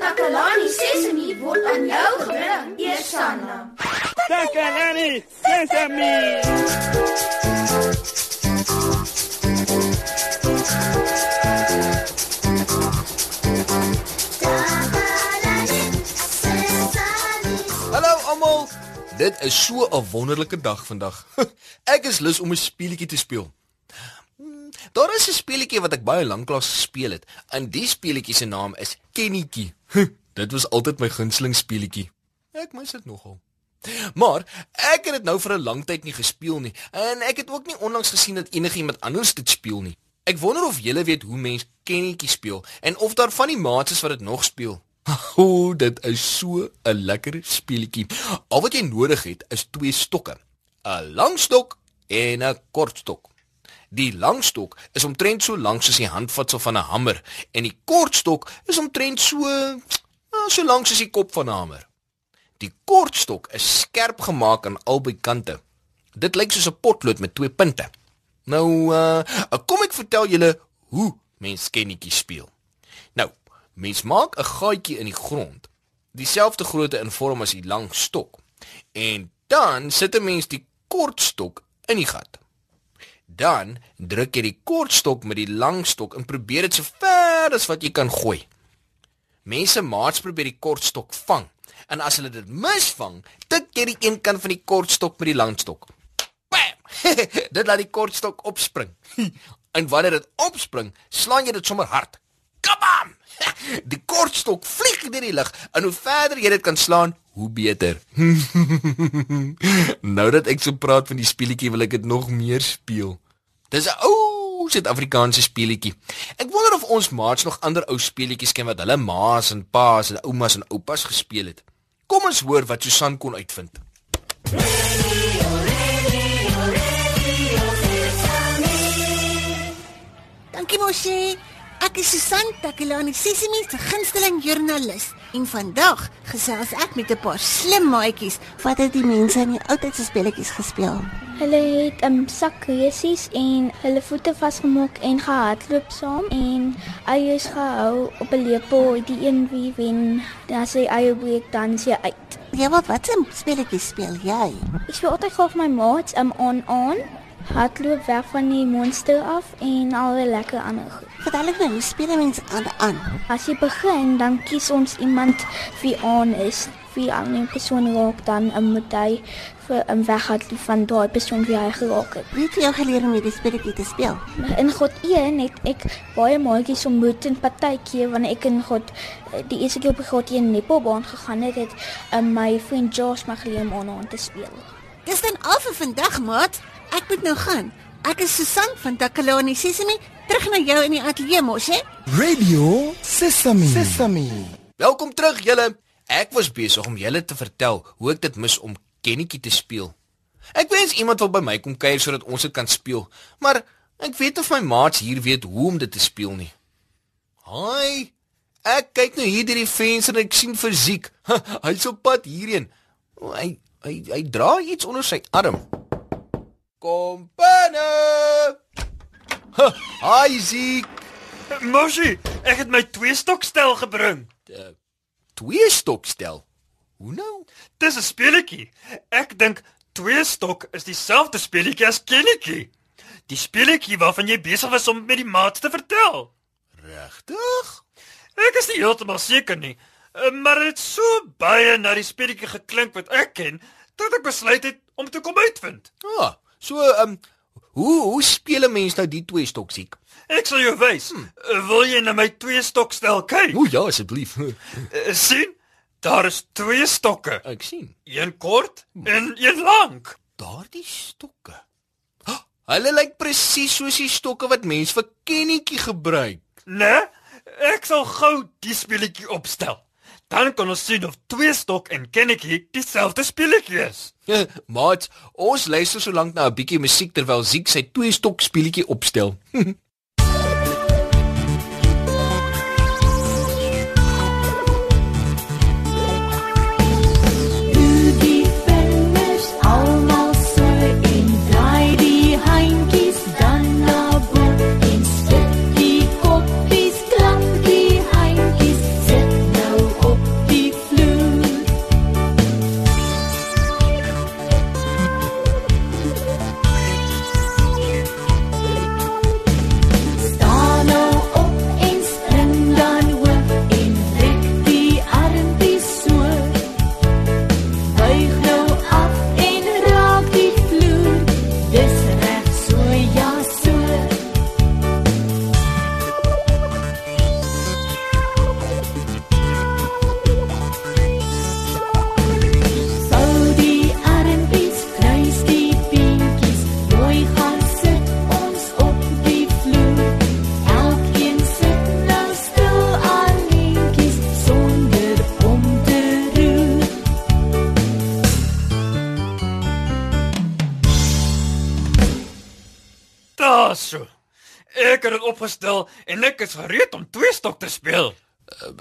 Takalani Sesemi word aan jou gebring, Eersanna. Takalani Sesemi. Hallo almal. Dit is so 'n wonderlike dag vandag. Ek is lus om 'n speletjie te speel. Daar is 'n speletjie wat ek baie lank lank gespeel het. En die speletjie se naam is Kennetjie. Dit was altyd my gunsteling speletjie. Ek mis dit nogal. Maar ek het dit nou vir 'n lang tyd nie gespeel nie en ek het ook nie onlangs gesien dat enigiemand anders dit speel nie. Ek wonder of julle weet hoe mens Kennetjie speel en of daar van die maats is wat dit nog speel. O, dit is so 'n lekker speletjie. Al wat jy nodig het is twee stokke. 'n Lang stok en 'n kort stok. Die lang stok is omtrent so lank soos die handvatsel van 'n hamer en die kort stok is omtrent so nou, so lank soos die kop van 'n hamer. Die kort stok is skerp gemaak aan albei kante. Dit lyk soos 'n potlood met twee punte. Nou, uh, kom ek vertel julle hoe mens kennetjie speel. Nou, mens maak 'n gaatjie in die grond, dieselfde grootte in vorm as die lang stok. En dan sit 'n mens die kort stok in die gat. Dan druk jy die kort stok met die lang stok en probeer dit so ver as wat jy kan gooi. Mense maats probeer die kort stok vang. En as hulle dit misvang, tik jy die een kant van die kort stok met die lang stok. Bam! dit laat die kort stok opspring. en wanneer dit opspring, slaan jy dit sommer hard. Kabam! Die kort stok vlieg deur die lug en hoe verder jy dit kan slaan, hoe beter. nou dat ek so praat van die speletjie, wil ek dit nog meer speel. Dis 'n ou Suid-Afrikaanse speletjie. Ek wonder of ons maats nog ander ou speletjies ken wat hulle ma's en pa's en oumas en oupas gespeel het. Kom ons hoor wat Susan kon uitvind. Dankie mosie. Ek is Susan Takelani, Sesimi se gunsteling joernalis. En vandag gesels ek met 'n paar slim maatjies wat het die mense in die ou tyd se speletjies gespeel. Hulle het 'n um, sakresies en hulle voete vasgemaak en gehardloop saam en eiers gehou op 'n lepel. Die een wie wen, dan sy eie breek dan sy uit. Ja, wat wat 'n speletjies speel jy? Ek speel altyd gou vir my maats um, aan aan. Hardloop weg van die monster af en al die lekker ander goed. Vertel ek my, hoe speel mense aan aan? As jy begin, dan kies ons iemand wie aan is. Wie aan 'n persoon raak dan um, moet hy vir 'n um, weghardloop van daai persoon wie hy geraak het. Wie het jou geleer om hierdie speletjie te speel? In God 1 het ek baie maatjies ontmoet en partykeer wanneer ek in God die eerste keer op God 1 netbalbaan gegaan het, het um, my vriend Josh my geleer om aan aan te speel. Dis dan al vir vandag, maat. Ek moet nou gaan. Ek is Susan van Takalani Sesimi, terug na jou in die ateljee mos, hè? Radio Sesame. Sesame. Welkom terug julle. Ek was besig om julle te vertel hoe ek dit mis om kennetjie te speel. Ek wens iemand wil by my kom kuier sodat ons dit kan speel, maar ek weet of my maats hier weet hoe om dit te speel nie. Haai. Ek kyk nou hier deur die venster en ek sien fisiek. Hy's op pad hierheen. O, hy hy hy dra iets onder sy arm. Kom binne. Haai Ziek. Moshi, ek het my twee stokstel gebring. Uh, twee stokstel. Hoe nou? Dis 'n speletjie. Ek dink twee stok is dieselfde speletjie as kennetjie. Die speletjie waarvan jy besig was om met die maats te vertel. Regtig? Ek is nie heeltemal seker nie, eh, maar dit het so baie na die speletjie geklink wat ek ken dat ek besluit het om te kom uitvind. Ja, so ehm um, hoe hoe speel 'n mens nou die twee stoksiek? Ek sal jou wys. Hmm. Wil jy na my twee stokstel kyk? O ja, asseblief. Uh, sien? Daar is twee stokke. Ek sien. Een kort en een lank. Daardie stokke. Oh, hulle lyk presies soos die stokke wat mense vir kennetjie gebruik. Né? Ek sal gou die speletjie opstel. Dan kan ons sien of twee stok en kennetjie dieselfde speletjie is. Maat, ons luister so lank na 'n bietjie musiek terwyl Ziek sy twee stok speletjie opstel. Ek het dit opgestel en ek is gereed om twee stok te speel.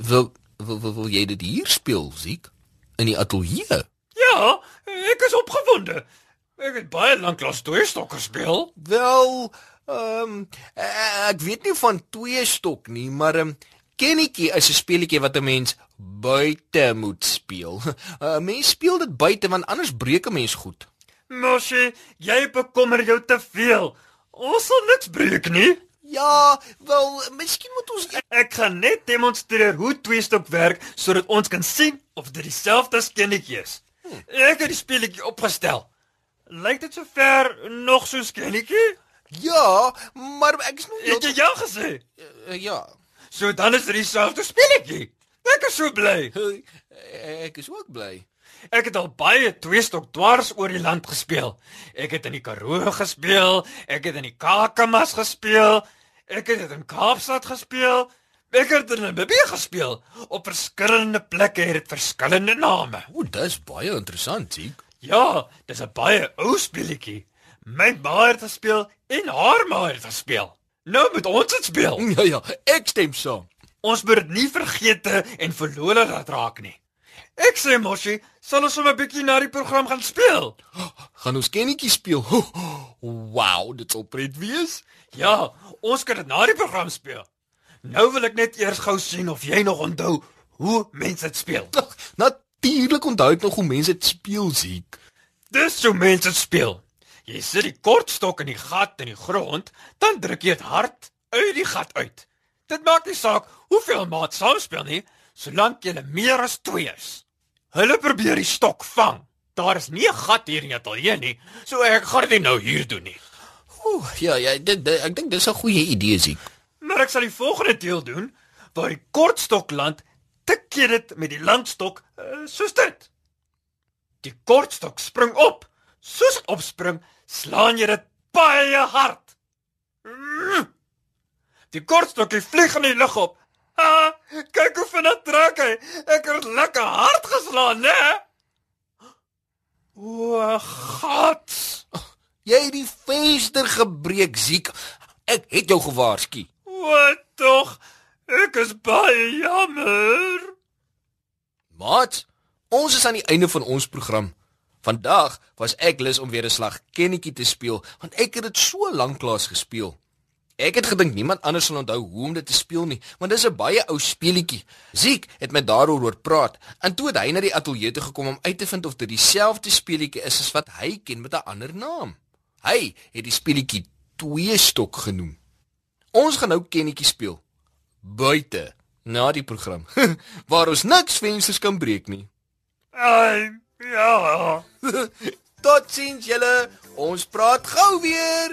Wil wil, wil, wil jy dit hier speel, Ziek? In die ateljee? Ja, ek is opgewonde. Ek het baie lank lank twee stok gespeel. Wel, ehm um, ek weet nie van twee stok nie, maar ehm um, Kennetjie is 'n speletjie wat 'n mens buite moet speel. 'n Mens speel dit buite want anders breek 'n mens goed. Moshi, jy bekommer jou te veel. Ons sal niks breek nie. Ja, wel, miskien moet ons Ek gaan net demonstreer hoe twee stok werk sodat ons kan sien of dit dieselfde as kennetjie is. Ek het die speletjie opgestel. Lyk dit sover nog soos kennetjie? Ja, maar ek is nog Het jy ja gesê? uh, ja. So dan is dit dieselfde speletjie. Ek is so bly. Ek is ook bly. Ek het al baie tweestok dwars oor die land gespeel. Ek het in die Karoo gespeel, ek het in die Kakamas gespeel, ek het in Kaapstad gespeel, ek het in Namibia gespeel. Op verskillende plekke het dit verskillende name. O, dis baie interessant, Ziek. Ja, dis 'n baie ou speletjie. My ma het gespeel en haar ma het gespeel. Nou moet ons dit speel. Ja ja, ek stem saam. Ons moet dit nie vergeete en verlore laat raak nie. Ek sê Moshi, sal ons sommer 'n bietjie na die program gaan speel? Gaan ons kennetjie speel? Wow, dit sal pret wees. Ja, ons kan dit na die program speel. Nou wil ek net eers gou sien of jy nog onthou hoe mense dit speel. Ag, Natuurlik onthou ek nog hoe mense dit speel, Ziek. Dis hoe mense dit speel. Jy sit die kortstok in die gat in die grond, dan druk jy dit hard uit die gat uit. Dit maak nie saak hoeveel maat saam speel nie, solank jy meer as 2 is. Hulle probeer die stok vang. Daar is nie 'n gat hier in die ateljee nie, so ek gaan dit nou hier doen nie. Ooh, ja, ja, dit, dit ek dink dis 'n goeie idee, Ziek. Maar ek sal die volgende deel doen waar die kortstok land, tik jy dit met die langstok uh, soos dit. Die kortstok spring op. Soos dit opspring, slaan jy dit baie hard. Mm. Die kortstokkie vlieg in die lug op. Ha, kyk hoe vinnig trek hy. Ek het lekker hard geslaan, né? O, gat. Jy het die venster gebreek, Ziek. Ek het jou gewaarsku. Wat tog? Ek is baie jammer. Maat, ons is aan die einde van ons program. Vandag was ek lus om weer 'n slag kennetjie te speel, want ek het dit so lank lank gespeel. Ek het gedink niemand anders sal onthou hoe om dit te speel nie, want dis 'n baie ou speletjie. Ziek het met daaroor hoor praat en toe het hy na die ateljee toe gekom om uit te vind of dit dieselfde speletjie is as wat hy ken met 'n ander naam. Hy het die speletjie twee stok genoem. Ons gaan nou kennetjie speel buite na die program waar ons niks vensters kan breek nie. Ai, ja. Totsiens julle. Ons praat gou weer.